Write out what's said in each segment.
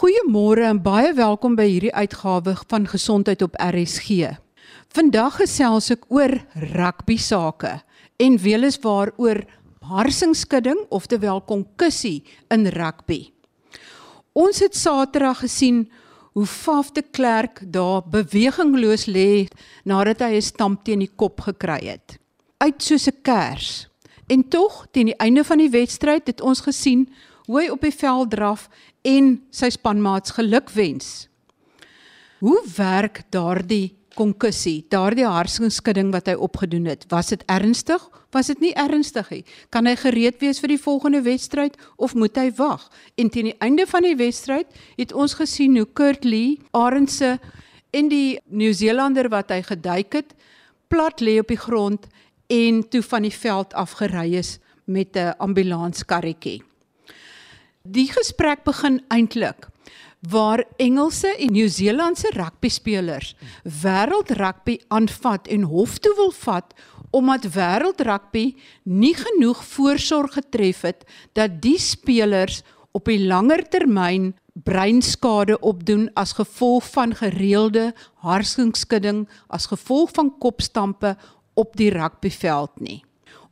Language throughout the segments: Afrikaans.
Goeiemôre en baie welkom by hierdie uitgawe van Gesondheid op RSG. Vandag gesels ek oor rugby sake en weliswaar oor harsingskudding oftewel konkussie in rugby. Ons het Saterdag gesien hoe Faf de Klerk daar bewegingloos lê nadat hy 'n stamp teen die kop gekry het. Uit soos 'n kers. En tog teen die einde van die wedstryd het ons gesien hoe hy op die veld draf en sy spanmaats gelukwens. Hoe werk daardie konkussie, daardie harsingskudding wat hy opgedoen het? Was dit ernstig? Was dit nie ernstig nie? Kan hy gereed wees vir die volgende wedstryd of moet hy wag? En teen die einde van die wedstryd het ons gesien hoe Kurt Lee, Arendse en die Nieu-Seelander wat hy geduik het, plat lê op die grond en toe van die veld af gery is met 'n ambulanskarretjie. Die gesprek begin eintlik waar Engelse en Nieu-Seelandse rugby spelers wêreld rugby aanvat en hof toe wil vat omdat wêreld rugby nie genoeg voorsorg getref het dat die spelers op die langer termyn breinskade opdoen as gevolg van gereelde harsingskudding as gevolg van kopstampe op die rugbyveld nie.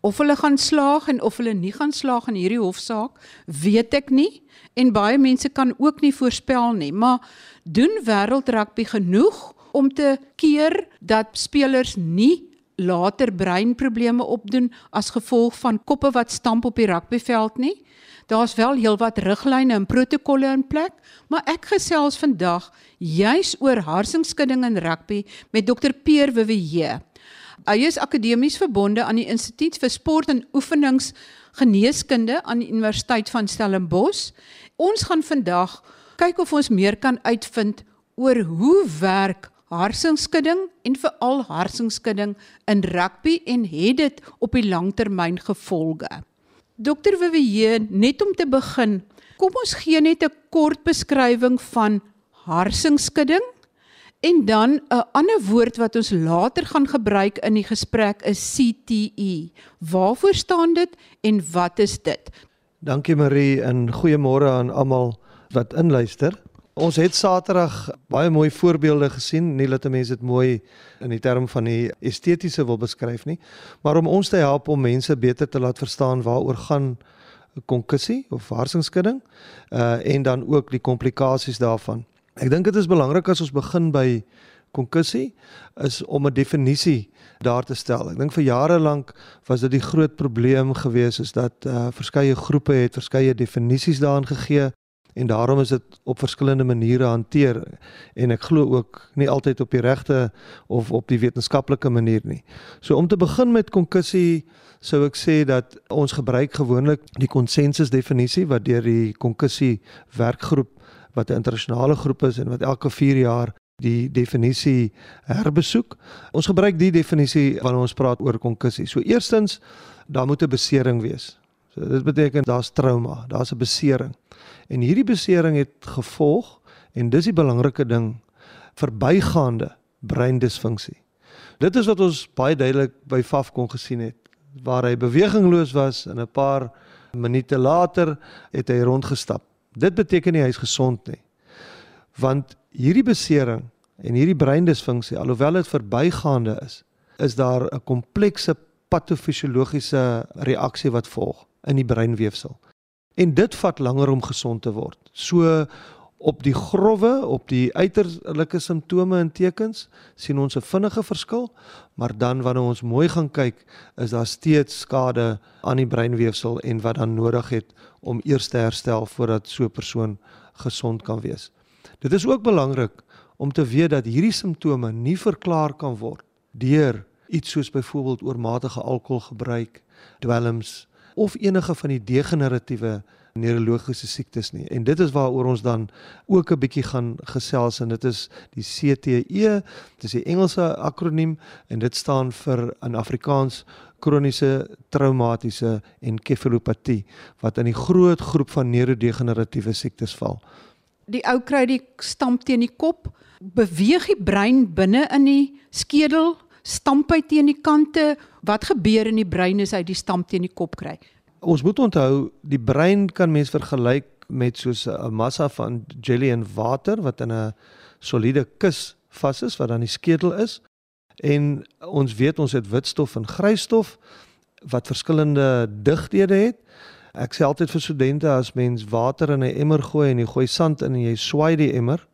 Of hulle gaan slaag en of hulle nie gaan slaag in hierdie hofsaak, weet ek nie en baie mense kan ook nie voorspel nie, maar doen wêreld rugby genoeg om te keer dat spelers nie later breinprobleme opdoen as gevolg van koppe wat stamp op die rugbyveld nie. Daar's wel heelwat riglyne en protokolle in plek, maar ek gesels vandag juis oor harsingskudding in rugby met Dr Peer Wiewe. Hy is akademies verbonde aan die Instituut vir Sport en Oefenings Geneeskunde aan die Universiteit van Stellenbosch. Ons gaan vandag kyk of ons meer kan uitvind oor hoe werk harsingskudding en veral harsingskudding in rugby en het dit op die langtermyn gevolge. Dokter Vivier, net om te begin, kom ons gee net 'n kort beskrywing van harsingskudding En dan 'n ander woord wat ons later gaan gebruik in die gesprek is CTE. Waarvoor staan dit en wat is dit? Dankie Marie en goeiemôre aan almal wat inluister. Ons het Saterdag baie mooi voorbeelde gesien, nie dat mense dit mooi in die term van die estetiese wil beskryf nie, maar om ons te help om mense beter te laat verstaan waaroor gaan konkussie of harsingskudding uh en dan ook die komplikasies daarvan. Ek dink dit is belangrik as ons begin by konkussie is om 'n definisie daar te stel. Ek dink vir jare lank was dit die groot probleem gewees is dat uh verskeie groepe het verskeie definisies daarin gegee en daarom is dit op verskillende maniere hanteer en ek glo ook nie altyd op die regte of op die wetenskaplike manier nie. So om te begin met konkussie sou ek sê dat ons gebruik gewoonlik die konsensus definisie wat deur die konkussie werkgroep wat 'n internasionale groep is en wat elke 4 jaar die definisie herbesoek. Ons gebruik die definisie wanneer ons praat oor konkussie. So eerstens, daar moet 'n besering wees. So dit beteken daar's trauma, daar's 'n besering. En hierdie besering het gevolg en dis die belangrike ding verbygaande breindisfunksie. Dit is wat ons baie duidelik by Faf kon gesien het waar hy bewegingloos was en 'n paar minute later het hy rondgestap. Dit beteken nie hy is gesond nie. Want hierdie besering en hierdie breindisfunksie alhoewel dit verbygaande is, is daar 'n komplekse patofisiologiese reaksie wat volg in die breinweefsel. En dit vat langer om gesond te word. So op die grouwe, op die uiterlike simptome en tekens sien ons 'n vinnige verskil, maar dan wanneer ons mooi gaan kyk, is daar steeds skade aan die breinweefsel en wat dan nodig het om eers te herstel voordat so 'n persoon gesond kan wees. Dit is ook belangrik om te weet dat hierdie simptome nie verklaar kan word deur iets soos byvoorbeeld oormatige alkoholgebruik, dwelms of enige van die degeneratiewe neurologiese siektes nie. En dit is waaroor ons dan ook 'n bietjie gaan gesels en dit is die CTE, dit is die Engelse akroniem en dit staan vir in Afrikaans kroniese traumatiese enkefalopatie wat in die groot groep van neurodegeneratiewe siektes val. Die ou kry die stamp teen die kop, beweeg die brein binne in die skedel, stamp hy teen die kante. Wat gebeur in die brein as hy die stamp teen die kop kry? Ons moet onthou die brein kan mens vergelyk met soos 'n massa van jelly en water wat in 'n soliede kus vas is wat dan die skedel is. En ons weet ons het witstof en grysstof wat verskillende digthede het. Ek sê altyd vir studente as mens water in 'n emmer gooi en jy gooi sand in en jy swaai die emmer,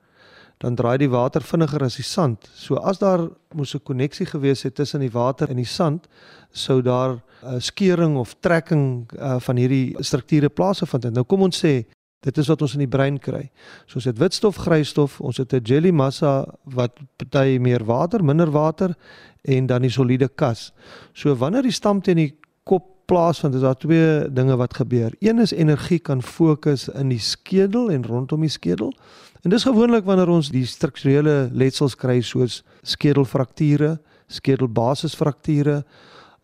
dan draai die water vinniger as die sand. So as daar moes 'n koneksie gewees het tussen die water en die sand, sou daar 'n skeuring of trekking uh, van hierdie strukture plaasgevind het. Nou kom ons sê dit is wat ons in die brein kry. So ons het witstof, grysstof, ons het 'n jelly massa wat party meer water, minder water en dan die soliede kas. So wanneer die stam teen die kop plaasvind, is daar twee dinge wat gebeur. Een is energie kan fokus in die skedel en rondom die skedel. En dis gewoonlik wanneer ons die strukturele letsels kry soos skedelfrakture, skedelbasisfrakture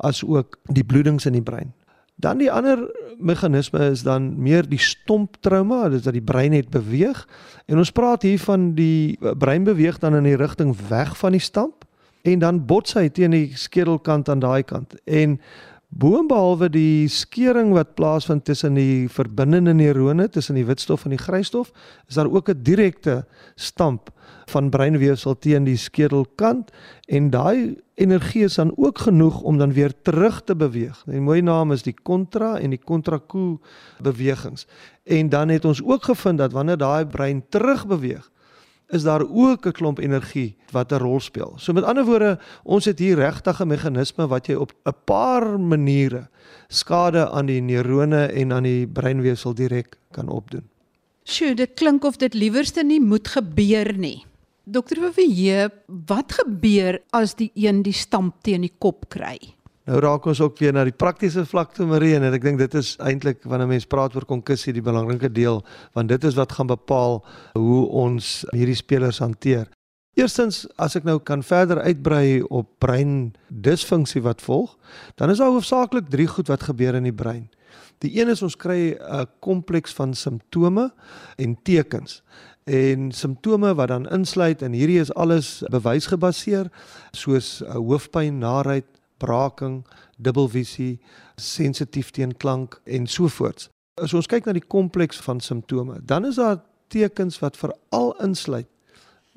as ook die bloedings in die brein. Dan die ander meganisme is dan meer die stomp trauma, dit is dat die brein het beweeg. En ons praat hier van die brein beweeg dan in die rigting weg van die stamp en dan bots hy teen die skedelkant aan daai kant. En boonbehalwe die skeuring wat plaasvind tussen die verbindende neurone tussen die witstof en die grysstof, is daar ook 'n direkte stamp van breinweefsel teen die skedelkant en daai energie is dan ook genoeg om dan weer terug te beweeg. Die mooi naam is die kontra en die kontraku bewegings. En dan het ons ook gevind dat wanneer daai brein terug beweeg, is daar ook 'n klomp energie wat 'n rol speel. So met ander woorde, ons het hier regtig 'n meganisme wat jy op 'n paar maniere skade aan die neurone en aan die breinweefsel direk kan opdoen. Sjoe, dit klink of dit liewerste nie moet gebeur nie. Dokter Vivier, wat gebeur as die een die stamp teen die kop kry? Nou raak ons ook weer na die praktiese vlak toe Marie en ek dink dit is eintlik wanneer mense praat oor konkussie die belangrike deel want dit is wat gaan bepaal hoe ons hierdie spelers hanteer. Eerstens as ek nou kan verder uitbrei op brein disfunksie wat volg, dan is daar hoofsaaklik drie goed wat gebeur in die brein. Die een is ons kry 'n kompleks van simptome en tekens en simptome wat dan insluit en hierdie is alles bewysgebaseer soos hoofpyn, naait, braking, dubbelvisie, sensitief teen klank en so voort. As ons kyk na die kompleks van simptome, dan is daar tekens wat veral insluit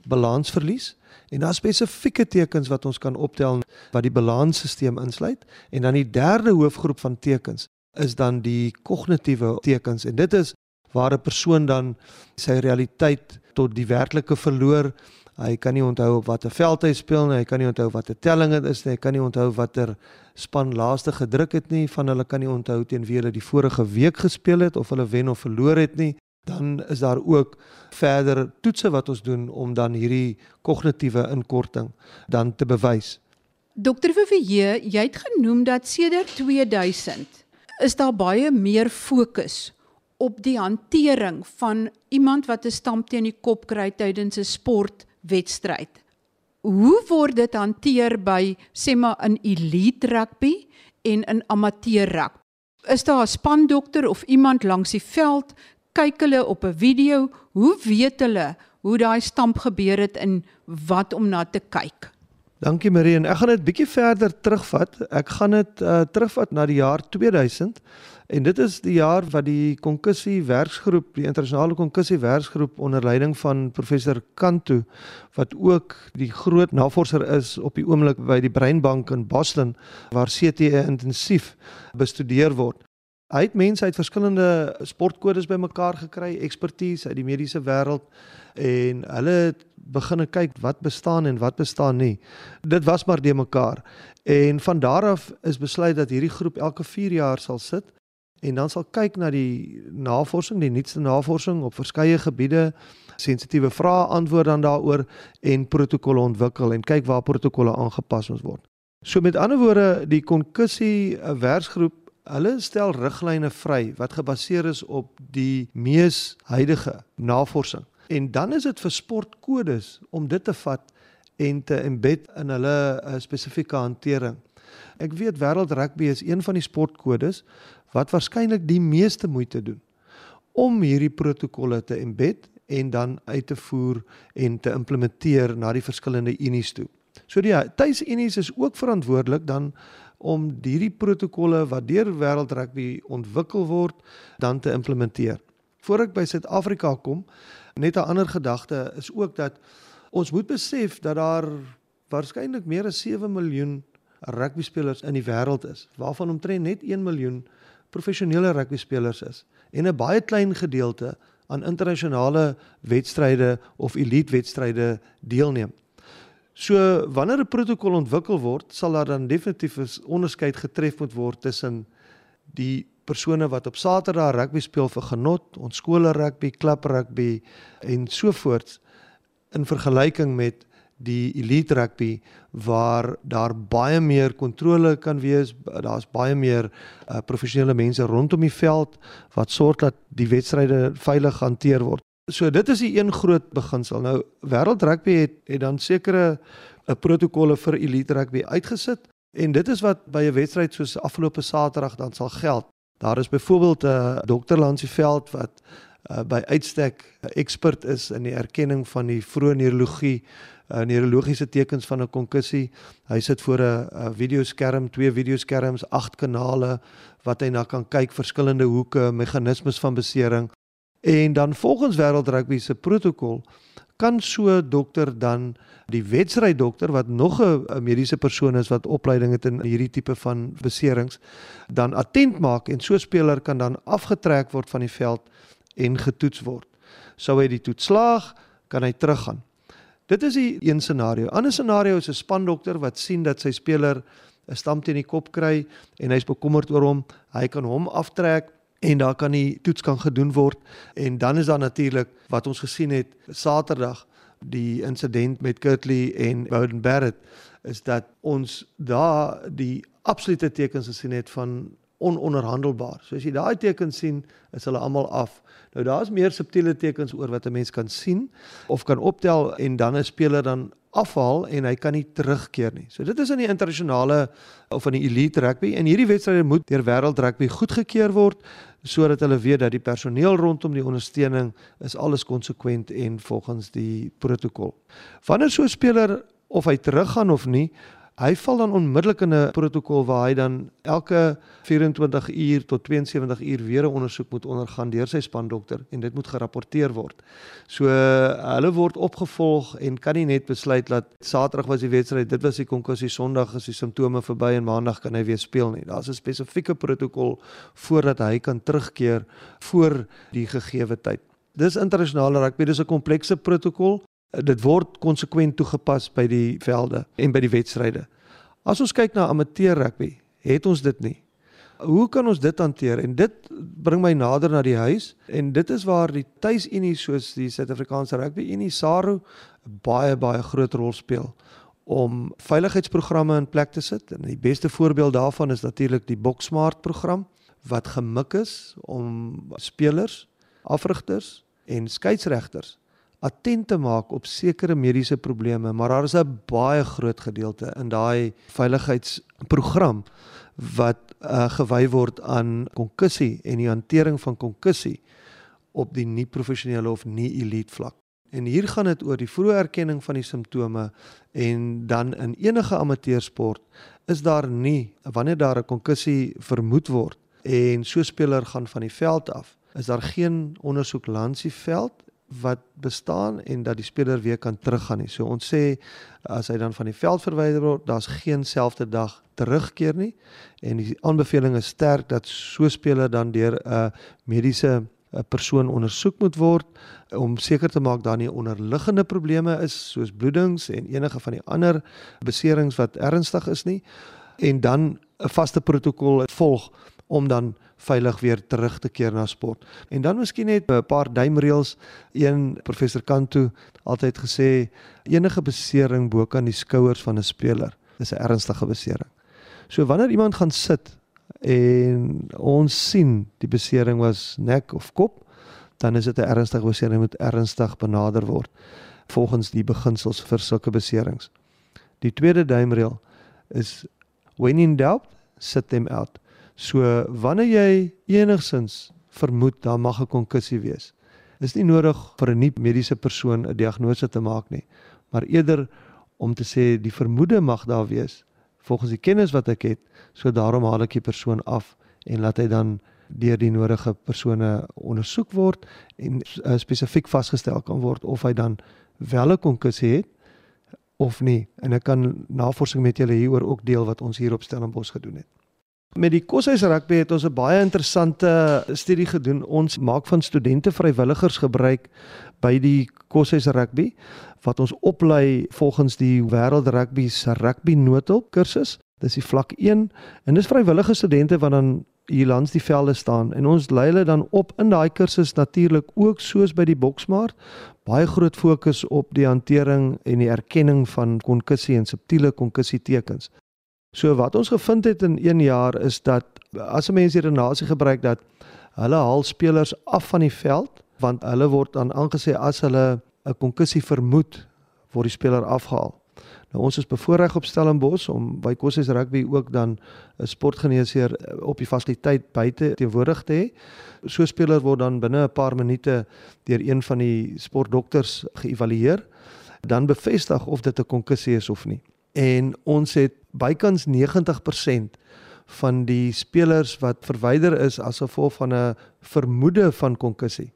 balansverlies en daar spesifieke tekens wat ons kan optel wat die balansstelsel insluit en dan die derde hoofgroep van tekens is dan die kognitiewe tekens en dit is waar 'n persoon dan sy realiteit tot die werklike verloor Hy kan nie onthou op watter veld hy speel nie, hy kan nie onthou watter telling dit is nie, hy kan nie onthou watter span laaste gedruk het nie, van hulle kan nie onthou teen wie hulle die vorige week gespeel het of hulle wen of verloor het nie. Dan is daar ook verder toetse wat ons doen om dan hierdie kognitiewe inkorting dan te bewys. Dokter Vivier, jy het genoem dat sedert 2000 is daar baie meer fokus op die hantering van iemand wat 'n stamp teen die kop kry tydens 'n sport wedstryd. Hoe word dit hanteer by sê maar in elite rugby en in amateur rugby? Is daar 'n spandokter of iemand langs die veld kyk hulle op 'n video? Hoe weet hulle hoe daai stamp gebeur het en wat om na te kyk? Dankie Marie en ek gaan dit bietjie verder terugvat. Ek gaan dit uh, terugvat na die jaar 2000 En dit is die jaar wat die konkussie werksgroep, die internasionale konkussie werksgroep onder leiding van professor Kantu wat ook die groot navorser is op die oomblik by die Breinbank in Boston waar CTE intensief bestudeer word. Hy het mense uit verskillende sportkodes bymekaar gekry, ekspertise uit die mediese wêreld en hulle het begin kyk wat bestaan en wat bestaan nie. Dit was maar de mekaar. En van daar af is besluit dat hierdie groep elke 4 jaar sal sit en dan sal kyk na die navorsing, die nuutste navorsing op verskeie gebiede, sensitiewe vrae antwoord dan daaroor en protokolle ontwikkel en kyk waar protokolle aangepas moet word. So met ander woorde, die konkussie eh, werksgroep, hulle stel riglyne vry wat gebaseer is op die mees huidige navorsing. En dan is dit vir sportkodes om dit te vat en te embed in hulle uh, spesifieke hantering. Ek weet wêreld rugby is een van die sportkodes wat waarskynlik die meeste moeite doen om hierdie protokolle te embed en dan uit te voer en te implementeer na die verskillende unies toe. So die tuisunies is ook verantwoordelik dan om hierdie protokolle wat deur wêreld rugby ontwikkel word dan te implementeer. Voor ek by Suid-Afrika kom, net 'n ander gedagte is ook dat ons moet besef dat daar waarskynlik meer as 7 miljoen rugby spelers in die wêreld is, waarvan omtrent net 1 miljoen professionele rugby spelers is en 'n baie klein gedeelte aan internasionale wedstryde of elite wedstryde deelneem. So wanneer 'n protokol ontwikkel word, sal daar dan definitief 'n onderskeid getref moet word tussen die persone wat op Saterdag rugby speel vir genot, ons skole rugby, klub rugby en so voort in vergelyking met die elite rugby waar daar baie meer kontrole kan wees, daar's baie meer uh, professionele mense rondom die veld wat sorg dat die wedstryde veilig hanteer word. So dit is die een groot beginsel. Nou wêreld rugby het het dan sekere 'n uh, protokolle vir elite rugby uitgesit en dit is wat by 'n wedstryd soos afgelope Saterdag dan sal geld. Daar is byvoorbeeld 'n uh, dokter Lansieveld wat uh, by uitstek 'n ekspert is in die erkenning van die vroeë neurologie, uh, neurologiese tekens van 'n konkussie. Hy sit voor 'n videoskerm, twee videoskerms, agt kanale wat hy na kan kyk verskillende hoeke, meganismes van besering En dan volgens wêreld rugby se protokol kan so dokter dan die wedstryd dokter wat nog 'n mediese persoon is wat opleiding het in hierdie tipe van beserings dan attent maak en so speler kan dan afgetrek word van die veld en getoets word. Sou hy die toets slaag, kan hy teruggaan. Dit is die een scenario. Ander scenario is 'n spandokter wat sien dat sy speler 'n stamp teen die kop kry en hy's bekommerd oor hom. Hy kan hom aftrek en daar kan die toets kan gedoen word. En dan is daar natuurlik wat ons gesien het Saterdag die insident met Kurtley en Bowden Barrett is dat ons daar die absolute tekens gesien het van ononderhandelbaar. So as jy daai tekens sien, is hulle almal af. Nou daar's meer subtiele tekens oor wat 'n mens kan sien of kan optel en dan 'n speler dan afhaal en hy kan nie terugkeer nie. So dit is in die internasionale of in die elite rugby en hierdie wedstryde moet deur wêreld rugby goedgekeur word sodat hulle weet dat die personeel rondom die ondersteuning is alles konsekwent en volgens die protokol. Wanneer so 'n speler of hy teruggaan of nie, Hy val dan onmiddellik in 'n protokol waar hy dan elke 24 uur tot 72 uur weer 'n ondersoek moet ondergaan deur sy spandokter en dit moet gerapporteer word. So hulle word opgevolg en kan nie net besluit dat Saterdag was die wedstryd, dit was die konkursie, Sondag is die simptome verby en Maandag kan hy weer speel nie. Daar's 'n spesifieke protokol voordat hy kan terugkeer voor die gegeewe tyd. Dis internasionale rugby, dis 'n komplekse protokol dit word konsekwent toegepas by die velde en by die wedstryde. As ons kyk na amateur rugby, het ons dit nie. Hoe kan ons dit hanteer? En dit bring my nader na die huis en dit is waar die tuisunie soos die Suid-Afrikaanse Rugby Unie SARU baie baie groot rol speel om veiligheidsprogramme in plek te sit. En die beste voorbeeld daarvan is natuurlik die Boksmart program wat gemik is om spelers, afrigters en skeieregters attent te maak op sekere mediese probleme, maar daar is 'n baie groot gedeelte in daai veiligheidsprogram wat uh, gewy word aan konkussie en die hantering van konkussie op die nie professionele of nie elite vlak. En hier gaan dit oor die vroeë erkenning van die simptome en dan in enige amateursport is daar nie wanneer daar 'n konkussie vermoed word en so speler gaan van die veld af, is daar geen ondersoek langs die veld wat bestaan en dat die speler weer kan teruggaan nie. So ons sê as hy dan van die veld verwyder word, daar's geen selfde dag terugkeer nie en die aanbeveling is sterk dat so speler dan deur 'n mediese 'n persoon ondersoek moet word om seker te maak daar nie onderliggende probleme is soos bloedings en enige van die ander beserings wat ernstig is nie en dan 'n vaste protokol volg om dan veilig weer terug te keer na sport. En dan miskien net 'n paar duimreëls. Een professor Kantu altyd gesê enige besering bo kan die skouers van 'n speler is 'n ernstige besering. So wanneer iemand gaan sit en ons sien die besering was nek of kop, dan is dit 'n ernstige besering moet ernstig benader word volgens die beginsels vir sulke beserings. Die tweede duimreël is when in doubt sit them out. So wanneer jy enigsins vermoed daar mag 'n konkussie wees, is nie nodig vir 'n nie mediese persoon 'n diagnose te maak nie, maar eerder om te sê die vermoede mag daar wees volgens die kennis wat ek het, so daarom haal ek die persoon af en laat hy dan deur die nodige persone ondersoek word en uh, spesifiek vasgestel kan word of hy dan wel 'n konkussie het of nie. En ek kan navorsing met julle hieroor ook deel wat ons hier op Stellenbosch gedoen het. Met die koshuis rugby het ons 'n baie interessante studie gedoen. Ons maak van studente vrywilligers gebruik by die koshuis rugby wat ons oplei volgens die wêreld rugby se rugby noodhulp kursus. Dis die vlak 1 en dis vrywillige studente wat dan hier langs die velde staan en ons lei hulle dan op in daai kursus natuurlik ook soos by die boksmaart baie groot fokus op die hantering en die erkenning van konkussie en subtiele konkussie tekens. So wat ons gevind het in 1 jaar is dat as 'n mens hierdie redenasie gebruik dat hulle haal spelers af van die veld want hulle word dan aangesê as hulle 'n konkussie vermoed word die speler afgehaal. Nou ons is bevoorreg op Stellenbosch om by Kosses Rugby ook dan 'n sportgeneesheer op die fasiliteit buite teenwoordig te hê. So speler word dan binne 'n paar minute deur een van die sportdokters geëvalueer, dan bevestig of dit 'n konkussie is of nie. En ons het bykans 90% van die spelers wat verwyder is as gevolg van 'n vermoede van konkussie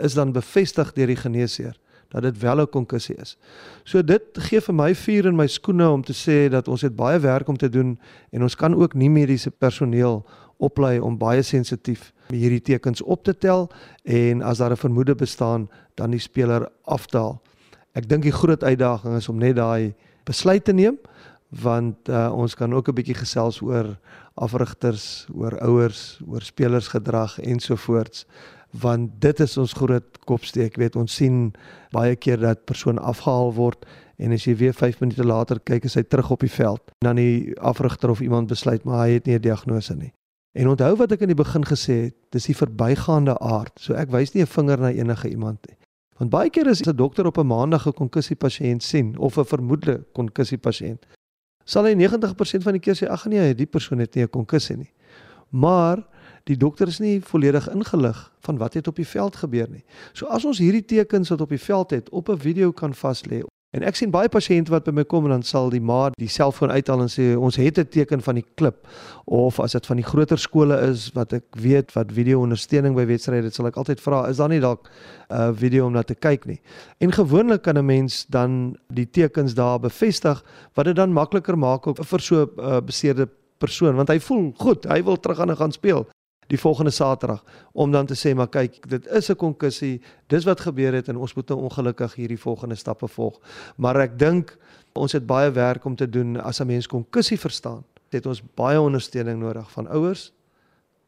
is dan bevestig deur die geneesheer dat dit wel 'n konkussie is. So dit gee vir my vuur in my skoene om te sê dat ons het baie werk om te doen en ons kan ook nie mediese personeel oplei om baie sensitief hierdie tekens op te tel en as daar 'n vermoede bestaan dan die speler aftaal. Ek dink die groot uitdaging is om net daai besluit te neem want uh, ons kan ook 'n bietjie gesels oor afrigters, oor ouers, oor spelersgedrag ensovoorts want dit is ons groot kopsteek. Ek weet ons sien baie keer dat persoon afgehaal word en as jy weer 5 minute later kyk is hy terug op die veld. Dan die afrigter of iemand besluit maar hy het nie 'n diagnose nie. En onthou wat ek in die begin gesê het, dis die verbygaande aard. So ek wys nie 'n vinger na enige iemand nie. Want baie keer as 'n dokter op 'n maandag 'n konkussie pasiënt sien of 'n vermoedelike konkussie pasiënt, sal hy 90% van die keer sê ag nee, die persoon het nie 'n konkussie nie. Maar die dokter is nie volledig ingelig van wat het op die veld gebeur nie. So as ons hierdie tekens wat op die veld het op 'n video kan vas lê. En ek sien baie pasiënte wat by my kom en dan sal die ma die selfoon uithaal en sê ons het 'n teken van die klip of as dit van die groter skole is wat ek weet wat video ondersteuning by wedstryde dit sal ek altyd vra is daar nie dalk 'n uh, video om na te kyk nie. En gewoonlik kan 'n mens dan die tekens daar bevestig wat dit dan makliker maak vir so 'n uh, beseerde persoon want hy voel goed, hy wil terug aan gaan speel die volgende Saterdag om dan te sê maar kyk dit is 'n konkussie dis wat gebeur het en ons moet nou ongelukkig hierdie volgende stappe volg. Maar ek dink ons het baie werk om te doen as 'n mens konkussie verstaan het ons baie ondersteuning nodig van ouers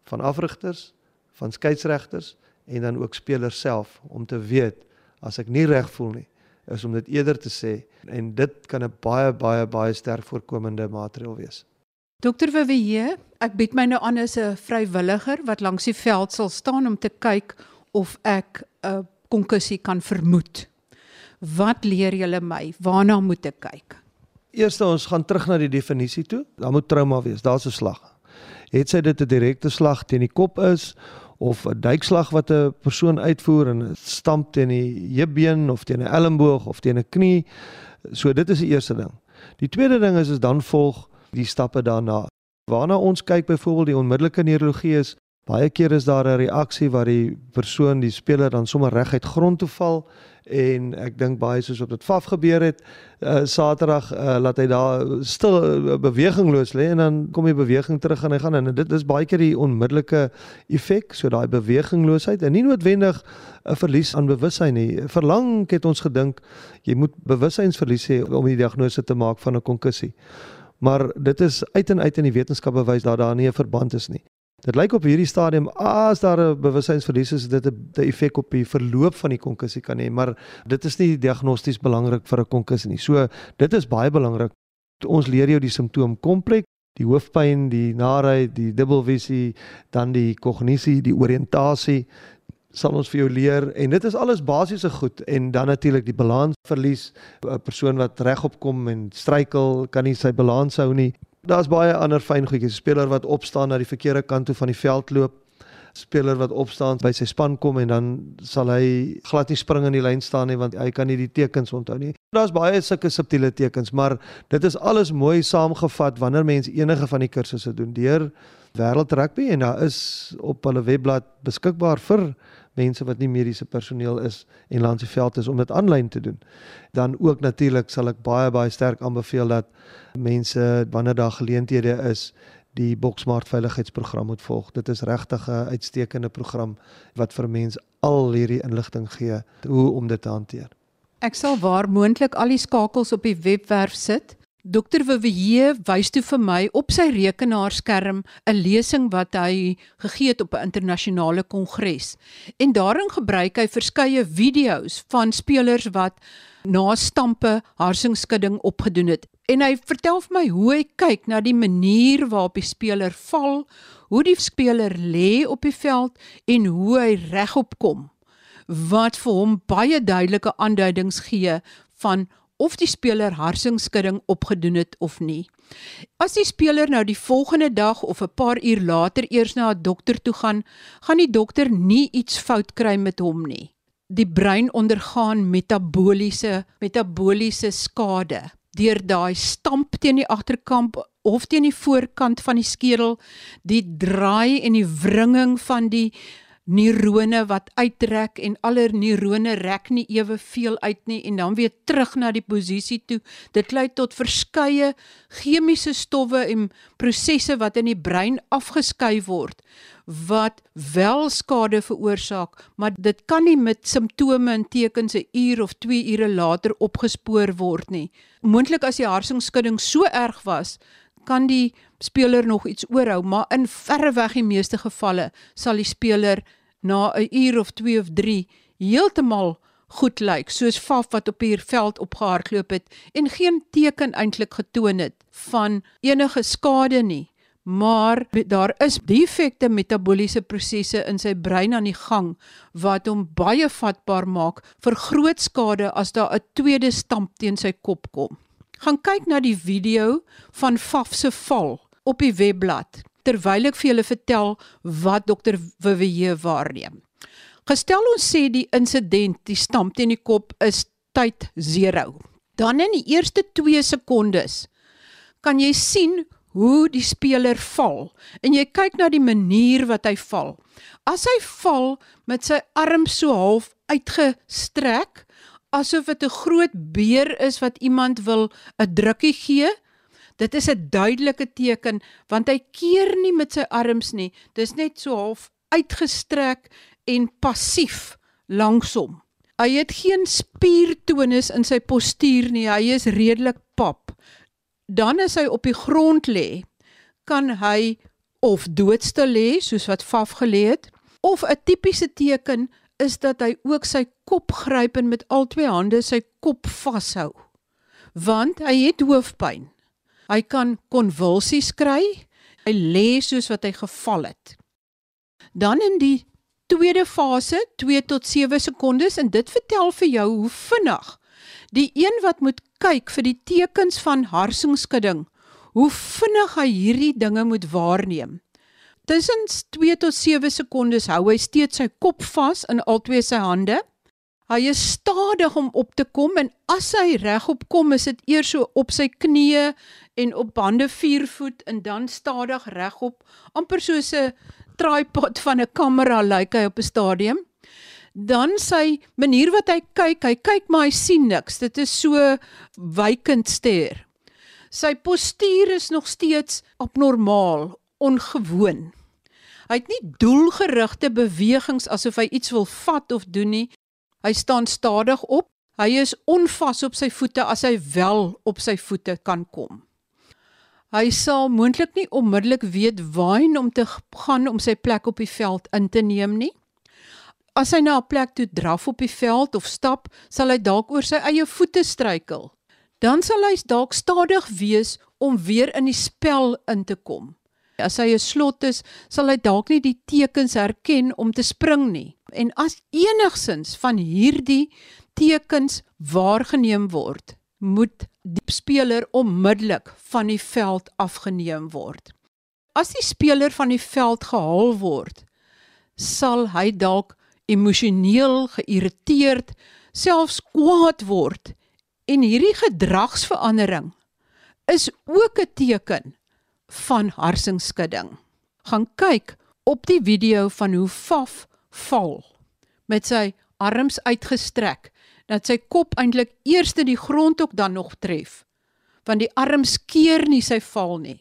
van afrigters van skeieregters en dan ook spelers self om te weet as ek nie reg voel nie is om dit eerder te sê. En dit kan 'n baie baie baie sterk voorkomende maatreël wees Dokter Vivier, ek bied my nou aan as 'n vrywilliger wat langs die veld sal staan om te kyk of ek 'n konkussie kan vermoed. Wat leer julle my? Waarna moet ek kyk? Eerste ons gaan terug na die definisie toe. Daar moet trauma wees. Daar's 'n slag. Het sy dit 'n direkte slag teen die kop is of 'n duikslag wat 'n persoon uitvoer en stamp teen die heupbeen of teen 'n elmboog of teen 'n knie. So dit is die eerste ding. Die tweede ding is is dan volg die stappe daarna. Waarna ons kyk byvoorbeeld die onmiddellike neurologie is baie keer is daar 'n reaksie waar die persoon, die speler dan sommer reguit grond toe val en ek dink baie soos op dit faf gebeur het uh, Saterdag uh, laat hy daar stil uh, bewegingloos lê en dan kom die beweging terug en hy gaan en dit is baie keer die onmiddellike effek so daai bewegingloosheid en nie noodwendig 'n verlies aan bewussyn nie. Verlang het ons gedink jy moet bewussynsverlies hê om die diagnose te maak van 'n konkussie maar dit is uit en uit in die wetenskap bewys dat daar nie 'n verband is nie. Dit lyk op hierdie stadium as daar 'n bewussynsverlies is, dit 'n effek op die verloop van die konkussie kan hê, maar dit is nie diagnosties belangrik vir 'n konkussie nie. So dit is baie belangrik. Ons leer jou die simptoom kompleks, die hoofpyn, die narigheid, die dubbelvisie, dan die kognisie, die oriëntasie, sal ons vir jou leer en dit is alles basiese goed en dan natuurlik die balans verlies 'n persoon wat regop kom en struikel kan nie sy balans hou nie. Daar's baie ander fyn goedjies. Speler wat opstaan na die verkeerde kant toe van die veld loop. Speler wat opstaan by sy span kom en dan sal hy glad nie spring in die lyn staan nie want hy kan nie die tekens onthou nie. Daar's baie sulke subtiele tekens maar dit is alles mooi saamgevat wanneer mense enige van die kursusse doen. Deur Wêreld Rugby en daar is op hulle webblad beskikbaar vir mense wat nie mediese personeel is en langs die veld is om dit aanlyn te doen. Dan ook natuurlik sal ek baie baie sterk aanbeveel dat mense wanneer daar geleenthede is die Boksmart veiligheidsprogram moet volg. Dit is regtig 'n uitstekende program wat vir mense al hierdie inligting gee hoe om dit te hanteer. Ek sal waar moontlik al die skakels op die webwerf sit. Dr. Vivier wys toe vir my op sy rekenaarskerm 'n lesing wat hy gegee het op 'n internasionale kongres. En daarin gebruik hy verskeie video's van spelers wat na stampe harsingskudding opgedoen het en hy vertel vir my hoe hy kyk na die manier waarop die speler val, hoe die speler lê op die veld en hoe hy regop kom wat vir hom baie duidelike aanduidings gee van of die speler harsingskudding opgedoen het of nie. As die speler nou die volgende dag of 'n paar uur later eers na 'n dokter toe gaan, gaan die dokter nie iets fout kry met hom nie. Die brein ondergaan metaboliese metaboliese skade deur daai stamp teen die agterkant of teen die voorkant van die skedel, die draai en die wringing van die neurone wat uittrek en aller neurone rek nie ewe veel uit nie en dan weer terug na die posisie toe. Dit lei tot verskeie chemiese stowwe en prosesse wat in die brein afgeskei word wat wel skade veroorsaak, maar dit kan nie met simptome en tekens 'n uur of 2 ure later opgespoor word nie. Moontlik as die harsingskudding so erg was, kan die speler nog iets oorhou, maar in verreweg die meeste gevalle sal die speler na 'n uur of 2 of 3 heeltemal goed lyk, soos Faf wat op hier veld opgehardloop het en geen teken eintlik getoon het van enige skade nie maar daar is defekte metaboliese prosesse in sy brein aan die gang wat hom baie vatbaar maak vir groot skade as daar 'n tweede stamp teen sy kop kom. Gaan kyk na die video van Faf se val op die webblad terwyl ek vir julle vertel wat dokter Vivier waarneem. Gestel ons sê die insident, die stamp teen die kop is tyd 0. Dan in die eerste 2 sekondes kan jy sien hoe die speler val en jy kyk na die manier wat hy val. As hy val met sy arm so half uitgestrek asof dit 'n groot beer is wat iemand wil 'n drukkie gee, dit is 'n duidelike teken want hy keer nie met sy arms nie. Dis net so half uitgestrek en passief langsom. Hy het geen spiertonus in sy postuur nie. Hy is redelik pap dan as hy op die grond lê, kan hy of doodstil lê soos wat Faf gelê het, of 'n tipiese teken is dat hy ook sy kop gryp en met al twee hande sy kop vashou. Want hy het hoofpyn. Hy kan konvulsies kry. Hy lê soos wat hy geval het. Dan in die tweede fase, 2 tot 7 sekondes en dit vertel vir jou hoe vinnig die een wat moet kyk vir die tekens van harsingskudding, hoe vinnig hy hierdie dinge moet waarneem. Tussen 2 tot 7 sekondes hou hy steeds sy kop vas in albei sy hande. Hy is stadig om op te kom en as hy regop kom, is dit eers so op sy knieë en op hande 4 voet en dan stadig regop, amper soos 'n tripod van 'n kamera lyk like hy op 'n stadium dan sy manier wat hy kyk, hy kyk maar hy sien niks. Dit is so wykend ster. Sy postuur is nog steeds abnormaal, ongewoon. Hy het nie doelgerigte bewegings asof hy iets wil vat of doen nie. Hy staan stadig op. Hy is onvas op sy voete as hy wel op sy voete kan kom. Hy sal moontlik nie onmiddellik weet waarheen om te gaan om sy plek op die veld in te neem nie. As hy na 'n plek toe draf op die veld of stap, sal hy dalk oor sy eie voete struikel. Dan sal hy dalk stadig wees om weer in die spel in te kom. As hy 'n slot is, sal hy dalk nie die tekens herken om te spring nie. En as enigsins van hierdie tekens waargeneem word, moet die speler onmiddellik van die veld afgeneem word. As die speler van die veld gehaal word, sal hy dalk emosioneel geïrriteerd, selfs kwaad word. En hierdie gedragsverandering is ook 'n teken van harsingskudding. gaan kyk op die video van hoe Faf val met sy arms uitgestrek dat sy kop eintlik eers die grond ook dan nog tref want die arms keer nie sy val nie.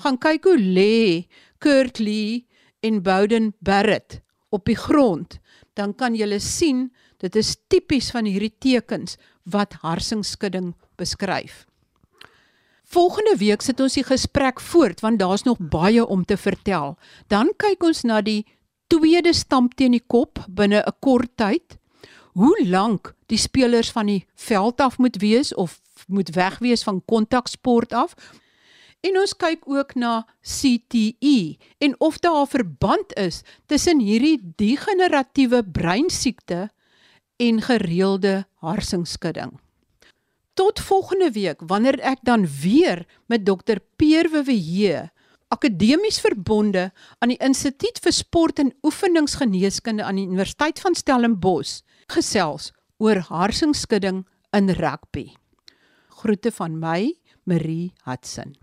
Gaan kyk hoe lê Kurt Lee en Bowden Barrett op die grond. Dan kan jy sien dit is tipies van hierdie tekens wat harsingsskudding beskryf Volgende week sit ons die gesprek voort want daar's nog baie om te vertel. Dan kyk ons na die tweede stamp teen die kop binne 'n kort tyd. Hoe lank die spelers van die veld af moet wees of moet weg wees van kontaksport af. En ons kyk ook na CTE en of daar 'n verband is tussen hierdie degeneratiewe breinsiekte en gereelde harsingsskudding tot volgende week wanneer ek dan weer met dokter Peer WWH akademies verbonde aan die Instituut vir Sport en Oefeningsgeneeskunde aan die Universiteit van Stellenbosch gesels oor harsingsskudding in rugby. Groete van my, Marie Hudson.